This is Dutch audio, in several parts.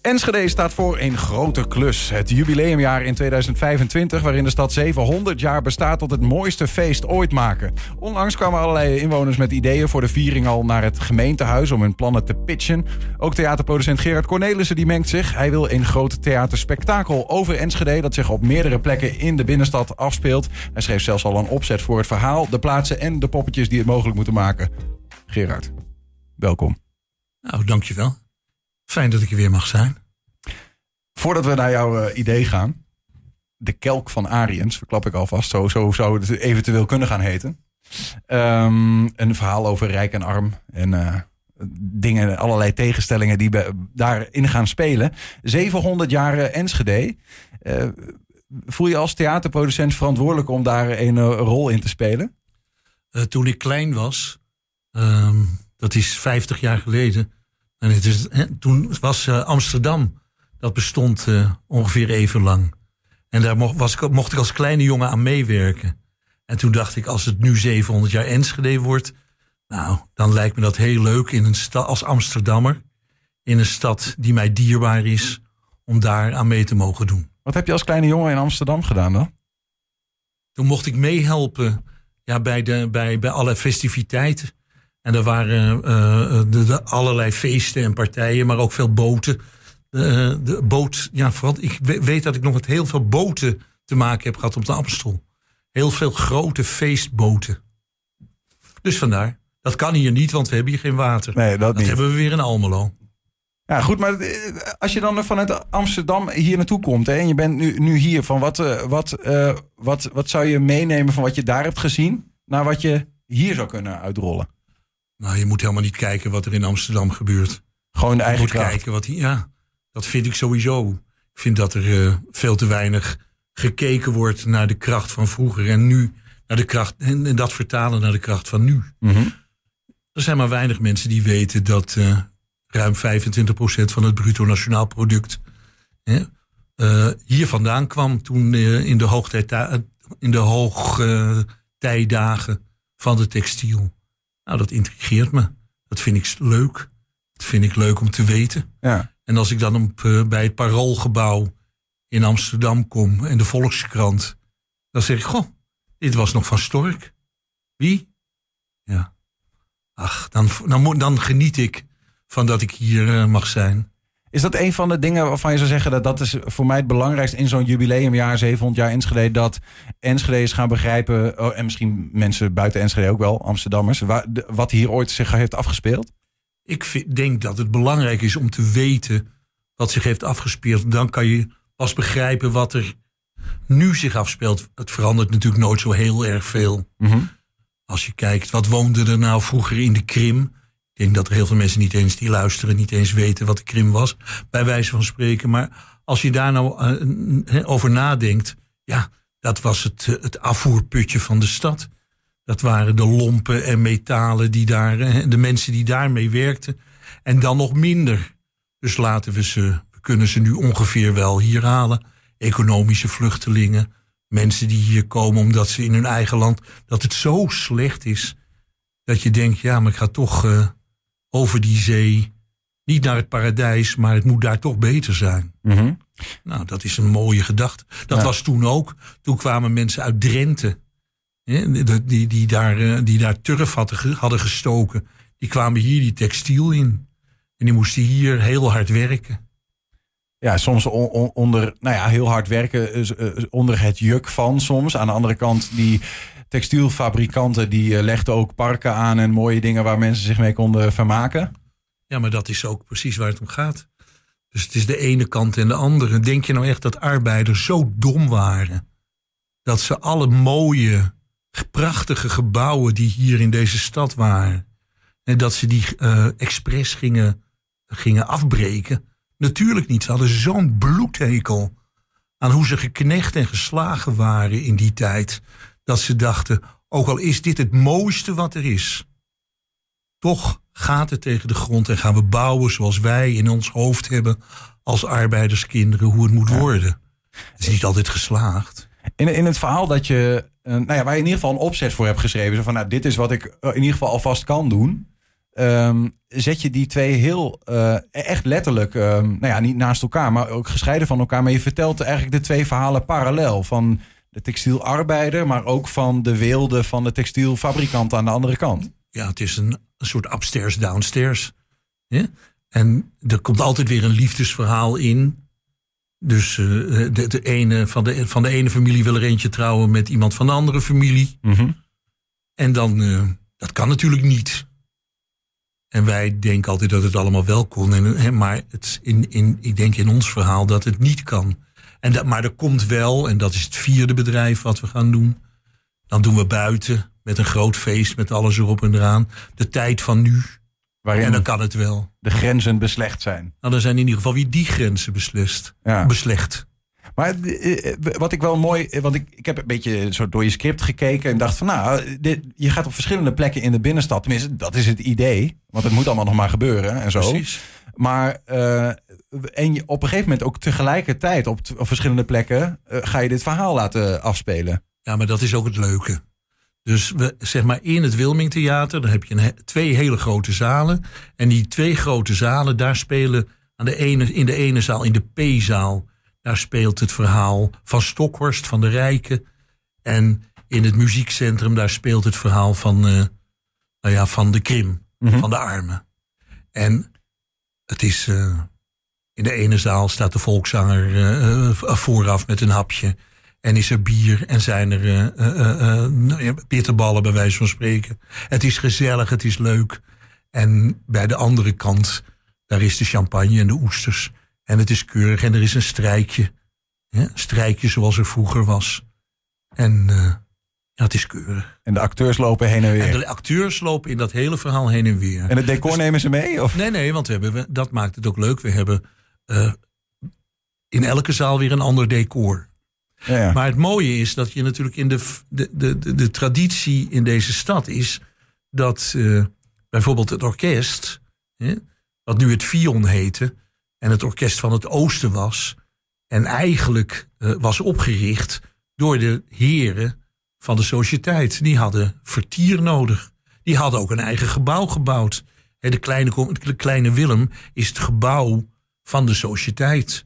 Enschede staat voor een grote klus. Het jubileumjaar in 2025, waarin de stad 700 jaar bestaat tot het mooiste feest ooit maken. Onlangs kwamen allerlei inwoners met ideeën voor de viering al naar het gemeentehuis om hun plannen te pitchen. Ook theaterproducent Gerard Cornelissen die mengt zich. Hij wil een groot theaterspektakel over Enschede dat zich op meerdere plekken in de binnenstad afspeelt. Hij schreef zelfs al een opzet voor het verhaal, de plaatsen en de poppetjes die het mogelijk moeten maken. Gerard, welkom. Nou, dankjewel. Fijn dat ik er weer mag zijn. Voordat we naar jouw uh, idee gaan. De kelk van Ariens, verklap ik alvast. Zo, zo zou het eventueel kunnen gaan heten. Um, een verhaal over rijk en arm. En uh, dingen, allerlei tegenstellingen die daarin gaan spelen. 700 jaar Enschede. Uh, voel je als theaterproducent verantwoordelijk om daar een rol in te spelen? toen ik klein was, um, dat is 50 jaar geleden en het is, hè, toen was uh, Amsterdam, dat bestond uh, ongeveer even lang. En daar mocht, was, mocht ik als kleine jongen aan meewerken. En toen dacht ik, als het nu 700 jaar Enschede wordt, nou, dan lijkt me dat heel leuk in een stad als Amsterdammer. In een stad die mij dierbaar is, om daar aan mee te mogen doen. Wat heb je als kleine jongen in Amsterdam gedaan dan? Toen mocht ik meehelpen ja, bij, de, bij, bij alle festiviteiten. En er waren uh, de, de allerlei feesten en partijen, maar ook veel boten. Uh, de boot, ja, vooral, ik weet dat ik nog met heel veel boten te maken heb gehad op de Amstel. Heel veel grote feestboten. Dus vandaar. Dat kan hier niet, want we hebben hier geen water. Nee, dat, dat hebben we weer in Almelo. Ja, goed, maar als je dan vanuit Amsterdam hier naartoe komt hè, en je bent nu, nu hier, van wat, wat, uh, wat, wat zou je meenemen van wat je daar hebt gezien naar wat je hier zou kunnen uitrollen? Nou, je moet helemaal niet kijken wat er in Amsterdam gebeurt. Gewoon de eigen je moet kijken wat Ja, dat vind ik sowieso. Ik vind dat er uh, veel te weinig gekeken wordt naar de kracht van vroeger en nu. Naar de kracht, en, en dat vertalen naar de kracht van nu. Mm -hmm. Er zijn maar weinig mensen die weten dat uh, ruim 25% van het bruto nationaal product hè, uh, hier vandaan kwam toen in de hoogtijd, in de hoogtijdagen van de textiel. Nou, dat intrigeert me. Dat vind ik leuk. Dat vind ik leuk om te weten. Ja. En als ik dan op, uh, bij het Paroolgebouw in Amsterdam kom en de Volkskrant, dan zeg ik: Goh, dit was nog van Stork. Wie? Ja. Ach, dan, dan, dan geniet ik van dat ik hier uh, mag zijn. Is dat een van de dingen waarvan je zou zeggen dat dat is voor mij het belangrijkste in zo'n jubileumjaar, 700 jaar Enschede, dat Enschede's gaan begrijpen, oh, en misschien mensen buiten Enschede ook wel, Amsterdammers, waar, wat hier ooit zich heeft afgespeeld? Ik vind, denk dat het belangrijk is om te weten wat zich heeft afgespeeld. Dan kan je pas begrijpen wat er nu zich afspeelt. Het verandert natuurlijk nooit zo heel erg veel. Mm -hmm. Als je kijkt, wat woonde er nou vroeger in de Krim? Ik denk dat er heel veel mensen niet eens die luisteren, niet eens weten wat de Krim was, bij wijze van spreken. Maar als je daar nou uh, over nadenkt, ja, dat was het, het afvoerputje van de stad. Dat waren de lompen en metalen die daar, de mensen die daarmee werkten. En dan nog minder. Dus laten we ze, we kunnen ze nu ongeveer wel hier halen. Economische vluchtelingen, mensen die hier komen omdat ze in hun eigen land, dat het zo slecht is. Dat je denkt, ja, maar ik ga toch over die zee. Niet naar het paradijs, maar het moet daar toch beter zijn. Mm -hmm. Nou, dat is een mooie gedachte. Dat ja. was toen ook. Toen kwamen mensen uit Drenthe. Hè, die, die, daar, die daar turf hadden, hadden gestoken. Die kwamen hier die textiel in. En die moesten hier heel hard werken. Ja, soms on, on, onder, nou ja, heel hard werken uh, onder het juk van soms. Aan de andere kant, die textielfabrikanten die uh, legden ook parken aan en mooie dingen waar mensen zich mee konden vermaken. Ja, maar dat is ook precies waar het om gaat. Dus het is de ene kant en de andere. Denk je nou echt dat arbeiders zo dom waren? Dat ze alle mooie, prachtige gebouwen die hier in deze stad waren. En dat ze die uh, expres gingen, gingen afbreken. Natuurlijk niet. Ze hadden zo'n bloedhekel aan hoe ze geknecht en geslagen waren in die tijd. Dat ze dachten, ook al is dit het mooiste wat er is. Toch gaat het tegen de grond en gaan we bouwen zoals wij in ons hoofd hebben als arbeiderskinderen hoe het moet worden. Het is niet altijd geslaagd. In, in het verhaal dat je, uh, nou ja, waar je in ieder geval een opzet voor hebt geschreven. Zo van, nou, dit is wat ik in ieder geval alvast kan doen. ehm, zet je die twee heel uh, echt letterlijk, um, nou ja, niet naast elkaar, maar ook gescheiden van elkaar. Maar je vertelt eigenlijk de twee verhalen parallel. Van de textielarbeider, maar ook van de weelde van de textielfabrikant aan de andere kant. Ja, het is een, soort upstairs, downstairs. Ja? En er komt altijd weer een liefdesverhaal in. Dus uh, de, de, ene, van, de, van de ene familie wil er eentje trouwen met iemand van de andere familie. Mm -hmm. En dan, uh, dat kan natuurlijk niet. En wij denken altijd dat het allemaal wel kon. En, hè, maar het, in, in, ik denk in ons verhaal dat het niet kan. En dat, maar er komt wel, en dat is het vierde bedrijf wat we gaan doen. Dan doen we buiten met een groot feest met alles erop en eraan. De tijd van nu. Waarin en dan kan het wel. De grenzen beslecht zijn. Nou, dan zijn in ieder geval wie die grenzen beslist. Ja. Beslecht. Maar wat ik wel mooi, want ik, ik heb een beetje zo door je script gekeken en dacht van nou, dit, je gaat op verschillende plekken in de binnenstad. Tenminste, dat is het idee. Want het moet allemaal nog maar gebeuren en zo. Precies. Maar uh, en je, op een gegeven moment ook tegelijkertijd op, op verschillende plekken uh, ga je dit verhaal laten afspelen. Ja, maar dat is ook het leuke. Dus we, zeg maar in het Wilming Theater, daar heb je een, twee hele grote zalen. En die twee grote zalen, daar spelen aan de ene, in de ene zaal, in de P-zaal, daar speelt het verhaal van Stokhorst, van de Rijken. En in het muziekcentrum, daar speelt het verhaal van, uh, nou ja, van de Krim, Mhm. mm -hmm. van de armen. En het is, uh, in de ene zaal staat de volkszanger uh, vooraf met een hapje. En is er bier en zijn er uh, bitterballen bij wijze van spreken. Het is gezellig, het is leuk. En bij de andere kant, daar is de champagne en de oesters. En het is keurig en er is een strijkje. Ja, een strijkje zoals er vroeger was. En ja, het is keurig. En de acteurs lopen heen en weer. En de acteurs lopen in dat hele verhaal heen en weer. En het decor dus, nemen ze mee? Of? Nee, nee, want we hebben, dat maakt het ook leuk. We hebben uh, in elke zaal weer een ander decor. Ja, ja. Maar het mooie is dat je natuurlijk in de, de, de, de, de traditie in deze stad is dat uh, bijvoorbeeld het orkest, hè, wat nu het Fion heette, en het orkest van het Oosten was, en eigenlijk uh, was opgericht door de heren van de sociëteit. Die hadden vertier nodig. Die hadden ook een eigen gebouw gebouwd. De kleine, kleine Willem is het gebouw van de sociëteit.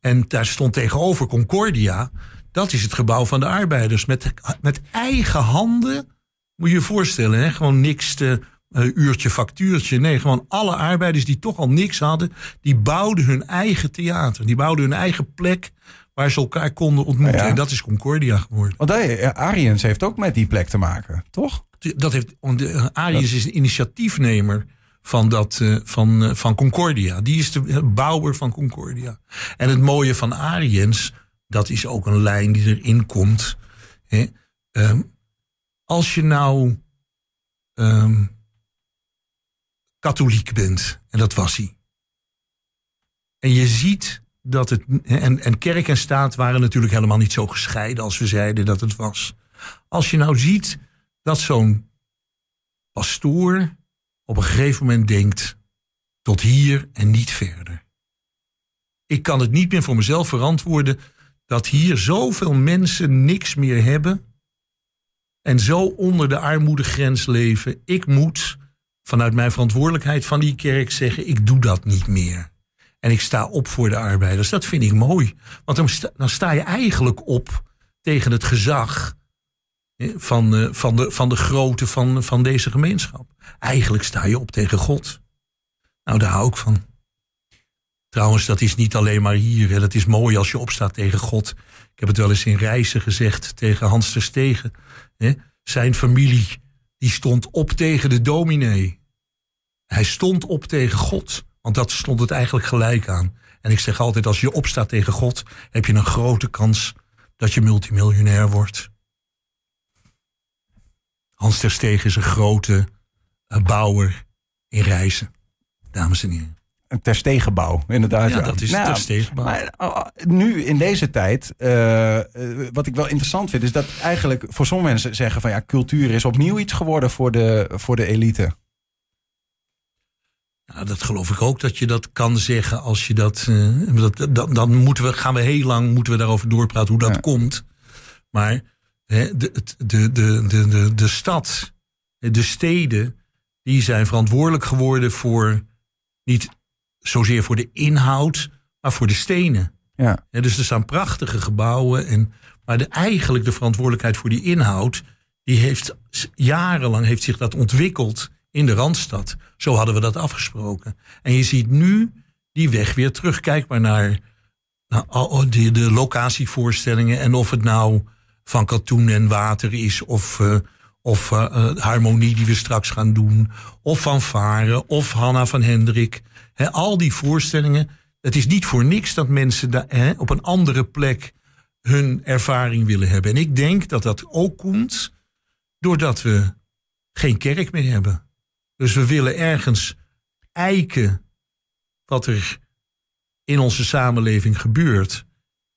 En daar stond tegenover Concordia. Dat is het gebouw van de arbeiders. Met, met eigen handen. Moet je je voorstellen. Hè? Gewoon niks te, uh, uurtje factuurtje. Nee, gewoon alle arbeiders die toch al niks hadden. Die bouwden hun eigen theater. Die bouwden hun eigen plek waar ze elkaar konden ontmoeten. Ja. En dat is Concordia geworden. Want hey, Ariens heeft ook met die plek te maken, toch? Dat heeft, Ariens is een initiatiefnemer van, dat, van, van Concordia. Die is de bouwer van Concordia. En het mooie van Ariens, dat is ook een lijn die erin komt. Hè? Um, als je nou um, katholiek bent, en dat was hij. En je ziet dat het. En, en kerk en staat waren natuurlijk helemaal niet zo gescheiden als we zeiden dat het was. Als je nou ziet dat zo'n pastoor op een gegeven moment denkt: tot hier en niet verder. Ik kan het niet meer voor mezelf verantwoorden dat hier zoveel mensen niks meer hebben en zo onder de armoedegrens leven. Ik moet vanuit mijn verantwoordelijkheid van die kerk zeggen: ik doe dat niet meer. En ik sta op voor de arbeiders. Dat vind ik mooi. Want dan sta, je eigenlijk op tegen het gezag van, van, de, van de grootte van, van deze gemeenschap. Eigenlijk sta je op tegen God. Nou, daar hou ik van. Trouwens, dat is niet alleen maar hier. Hè. Dat is mooi als je opstaat tegen God. Ik heb het wel eens in reizen gezegd tegen Hans ter Stegen. Zijn familie, die stond op tegen de dominee. Hij stond op tegen God. Want dat stond het eigenlijk gelijk aan. En ik zeg altijd, als je opstaat tegen God... heb je een grote kans dat je multimiljonair wordt. Hans ter Stegen is een grote uh, bouwer in reizen. Dames en heren. Een terstegenbouw, inderdaad. Ja, dat is nou, terstegenbouw. Maar uh, nu, in deze tijd, uh, wat ik wel interessant vind... is dat eigenlijk voor sommige mensen zeggen van... ja, cultuur is opnieuw iets geworden voor de, voor de elite. Nou, dat geloof ik ook dat je dat kan zeggen als je dat. Uh, dat dan, dan moeten we, gaan we heel lang moeten we daarover doorpraten hoe dat ja. komt. Maar hè, de, de, de, de, de, de stad, de steden, die zijn verantwoordelijk geworden voor niet zozeer voor de inhoud, maar voor de stenen. Ja. dus er staan prachtige gebouwen. En, maar de, eigenlijk de verantwoordelijkheid voor die inhoud, die heeft jarenlang heeft zich dat ontwikkeld in de Randstad. Zo hadden we dat afgesproken. En je ziet nu die weg weer terug. Kijk maar naar, naar de, de locatievoorstellingen. En of het nou van katoen en water is, of, uh, of uh, harmonie die we straks gaan doen, of van Varen, of Hanna van Hendrik. He, al die voorstellingen. Het is niet voor niks dat mensen da, he, op een andere plek hun ervaring willen hebben. En ik denk dat dat ook komt doordat we geen kerk meer hebben. Dus we willen ergens eiken wat er in onze samenleving gebeurt.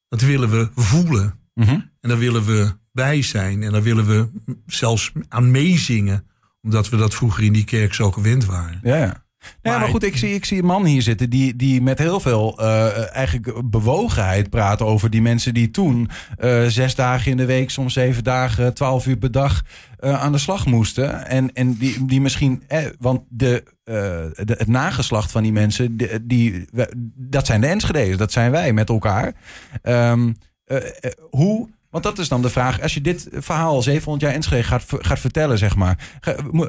Dat willen we voelen. Mhm. En daar willen we bij zijn. En daar willen we zelfs aan meezingen. Omdat we dat vroeger in die kerk zo gewend waren. Ja, ja. Ja, maar goed, ik zie, ik zie een man hier zitten die, die met heel veel uh, eigenlijk bewogenheid praat over die mensen die toen uh, zes dagen in de week, soms zeven dagen, twaalf uur per dag uh, aan de slag moesten. En, en die, die misschien, eh, want de, de, het nageslacht van die mensen, die, die, dat zijn de Enschede's, dat zijn wij met elkaar. Um, hoe want dat is dan de vraag. Als je dit verhaal 700 jaar Enschede gaat, gaat vertellen, zeg maar.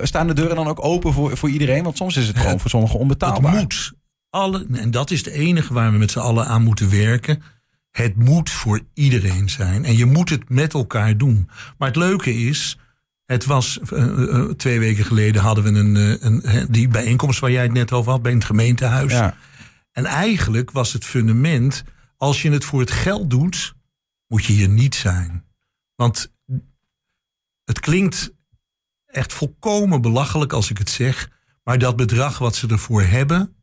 Staan de deuren dan ook open voor, voor iedereen? Want soms is het gewoon voor sommigen onbetaalbaar. Het moet. Alle, en dat is het enige waar we met z'n allen aan moeten werken. Het moet voor iedereen zijn. En je moet het met elkaar doen. Maar het leuke is. Het was uh, uh, twee weken geleden hadden we een, een, die bijeenkomst waar jij het net over had bij het gemeentehuis. Ja. En eigenlijk was het fundament. Als je het voor het geld doet, moet je hier niet zijn. Want het klinkt echt volkomen belachelijk als ik het zeg. Maar dat bedrag wat ze ervoor hebben,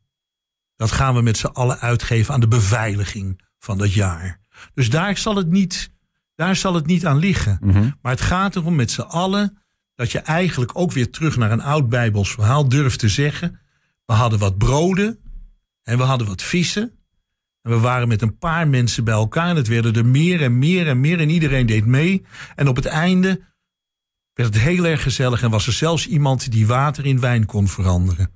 dat gaan we met z'n allen uitgeven aan de beveiliging van dat jaar. Dus daar zal het niet, daar zal het niet aan liggen. Mhm. Maar het gaat erom met z'n allen dat je eigenlijk ook weer terug naar een oud Bijbels verhaal durft te zeggen. We hadden wat broden en we hadden wat vissen. En we waren met een paar mensen bij elkaar. En het werden er meer en meer en meer. En iedereen deed mee. En op het einde werd het heel erg gezellig. En was er zelfs iemand die water in wijn kon veranderen.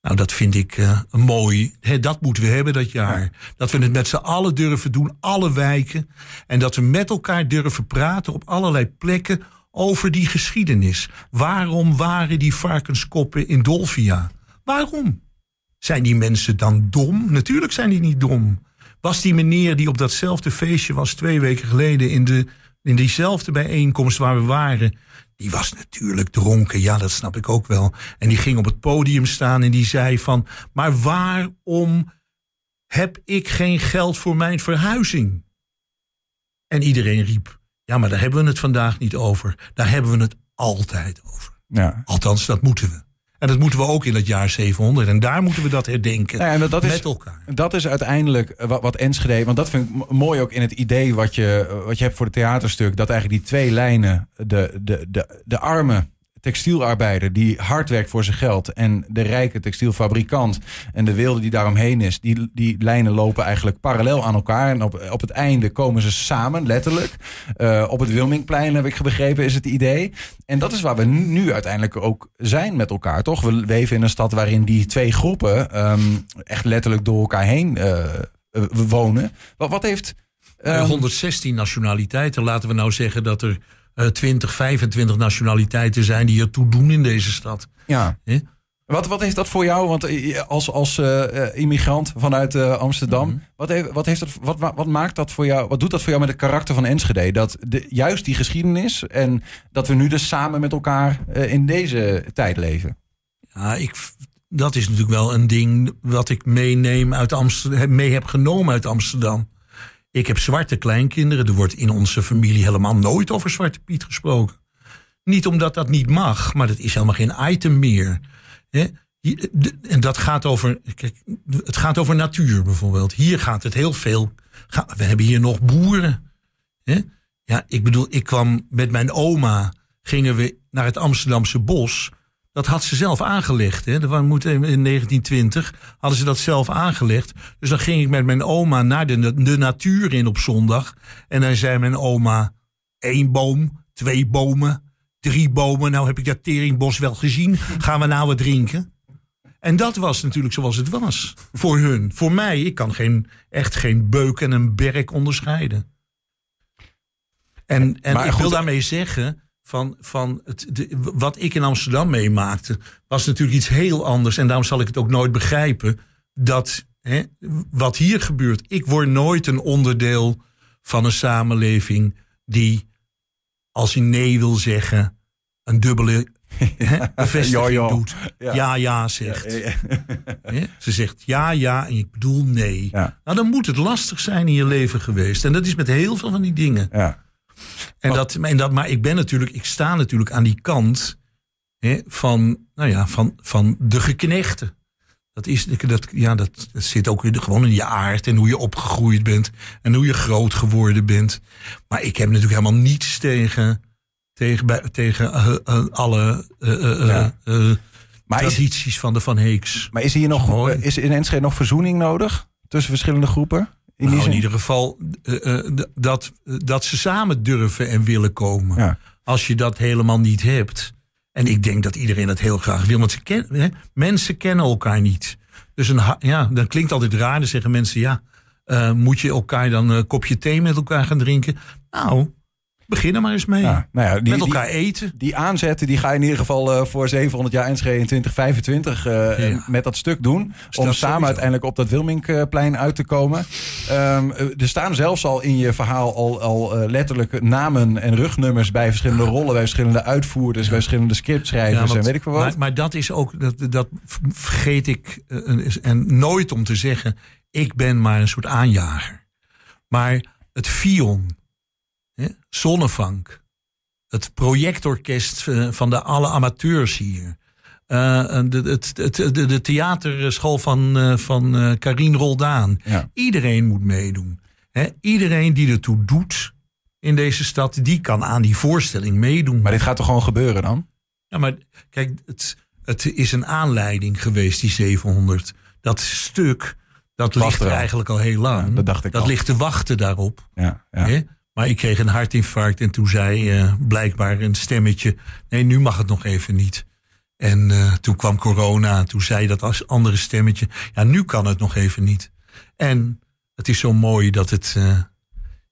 Nou, dat vind ik uh, mooi. He, dat moeten we hebben dat jaar. Dat we het met z'n allen durven doen, alle wijken. En dat we met elkaar durven praten op allerlei plekken over die geschiedenis. Waarom waren die varkenskoppen in Dolvia? Waarom? Zijn die mensen dan dom? Natuurlijk zijn die niet dom. Was die meneer die op datzelfde feestje was twee weken geleden in, de, in diezelfde bijeenkomst waar we waren, die was natuurlijk dronken. Ja, dat snap ik ook wel. En die ging op het podium staan en die zei van, maar waarom heb ik geen geld voor mijn verhuizing? En iedereen riep, ja, maar daar hebben we het vandaag niet over. Daar hebben we het altijd over. Ja. Althans, dat moeten we. En dat moeten we ook in het jaar 700. En daar moeten we dat herdenken. Ja, en dat met is, elkaar. Dat is uiteindelijk wat, wat Enschede. Want dat vind ik mooi ook in het idee wat je, wat je hebt voor het theaterstuk. Dat eigenlijk die twee lijnen, de, de, de, de arme textielarbeider die hard werkt voor zijn geld en de rijke textielfabrikant en de wilde die daaromheen is, die, die lijnen lopen eigenlijk parallel aan elkaar. En op, op het einde komen ze samen, letterlijk. Uh, op het Wilmingplein heb ik begrepen, is het idee. En dat is waar we nu uiteindelijk ook zijn met elkaar, toch? We leven in een stad waarin die twee groepen um, echt letterlijk door elkaar heen uh, wonen. Wat, wat heeft. Um, 116 nationaliteiten. Laten we nou zeggen dat er uh, 20, 25 nationaliteiten zijn die ertoe doen in deze stad. Ja. He? Wat, wat heeft dat voor jou, want als, als uh, immigrant vanuit uh, Amsterdam, -hmm. wat, heeft, wat, heeft dat, wat, wat maakt dat voor jou, wat doet dat voor jou met het karakter van Enschede? Dat de, juist die geschiedenis en dat we nu dus samen met elkaar uh, in deze tijd leven? Ja, ik, dat is natuurlijk wel een ding wat ik meeneem uit Amsterdam, mee heb genomen uit Amsterdam. Ik heb zwarte kleinkinderen. Er wordt in onze familie helemaal nooit over Zwarte Piet gesproken. Niet omdat dat niet mag, maar dat is helemaal geen item meer. En dat gaat over. Kijk, het gaat over natuur bijvoorbeeld. Hier gaat het heel veel. We hebben hier nog boeren. Ja, ik bedoel, ik kwam met mijn oma. Gingen we naar het Amsterdamse bos. Dat had ze zelf aangelegd. Hè. In 1920 hadden ze dat zelf aangelegd. Dus dan ging ik met mijn oma naar de, de natuur in op zondag. En dan zei mijn oma: één boom, twee bomen, drie bomen, nou heb ik dat teringbos wel gezien. Gaan we nou wat drinken? En dat was natuurlijk zoals het was. Voor hun. Voor mij, ik kan geen, echt geen beuk en een berk onderscheiden. En, en ik wil daarmee zeggen, van, van het, de, wat ik in Amsterdam meemaakte, was natuurlijk iets heel anders. En daarom zal ik het ook nooit begrijpen. Dat hè, wat hier gebeurt, ik word nooit een onderdeel van een samenleving die, als hij nee wil zeggen, een dubbele hè, bevestiging doet. Ja. ja, ja zegt. Ze zegt ja, ja en ik bedoel nee. Nou, dan moet het lastig zijn in je leven geweest. En dat is met heel veel van die dingen. Ja. En dat, en dat, maar ik ben natuurlijk, ik sta natuurlijk aan die kant hè, van, nou ja, van, van de geknechten. Dat, is, dat, ja, dat, zit ook gewoon in je aard en hoe je opgegroeid bent en hoe je groot geworden bent. Maar ik heb natuurlijk helemaal niets tegen, tegen, tegen uh, uh, alle uh, ja. maar tradities is, van de Van Heeks. Maar is hier nog, is in Enschede nog verzoening nodig tussen verschillende groepen? In, nou, in ieder geval dat, dat ze samen durven en willen komen. Ja. Als je dat helemaal niet hebt. En ik denk dat iedereen dat heel graag wil. Want ze hè, mensen kennen elkaar niet. Dus een, ja, dan klinkt altijd raar. Dan zeggen mensen, ja, uh, moet je elkaar dan een kopje thee met elkaar gaan drinken? Nou, Begin er maar eens mee. Ja, nou ja, die, Met elkaar eten. Die aanzetten die ga je in ieder geval uh, voor 700 jaar NSG in 2025 uh, ja. met dat stuk doen. om samen sowieso. uiteindelijk op dat Wilminkplein uit te komen. Um, er staan zelfs al in je verhaal al, al uh, letterlijk namen en rugnummers bij verschillende rollen, bij verschillende uitvoerders, bij verschillende scriptschrijvers want, en weet ik wel wat. Maar, maar, dat is ook, dat, dat vergeet ik en nooit om te zeggen, ik ben maar een soort aanjager. Maar het Fion Zonnevank. Het projectorkest eh, van de alle amateurs hier. Uh, de, het, het, de, de theaterschool van, uh, van uh, Karien Roldaan. Ja. Iedereen moet meedoen. He, iedereen die ertoe doet in deze stad, die kan aan die voorstelling meedoen. Maar dit gaat toch gewoon gebeuren dan? Ja, maar kijk, het, het is een aanleiding geweest, die 700. Dat stuk, dat ligt er eigenlijk al heel lang. Ja, dat dacht ik Dat al. ligt te wachten daarop. Ja, ja. Maar ik kreeg een hartinfarct en toen zei uh, blijkbaar een stemmetje: nee, nu mag het nog even niet. En uh, toen kwam corona en toen zei dat als andere stemmetje: ja, nu kan het nog even niet. En het is zo mooi dat het uh,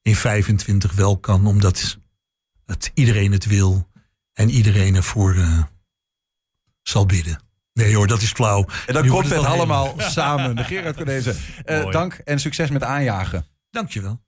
in 25 wel kan, omdat het, iedereen het wil en iedereen ervoor zal bidden. Nee hoor, dat is flauw. En dan komt het, het allemaal samen. De Gerard Cornezen. dank en succes met aanjagen. Dankjewel.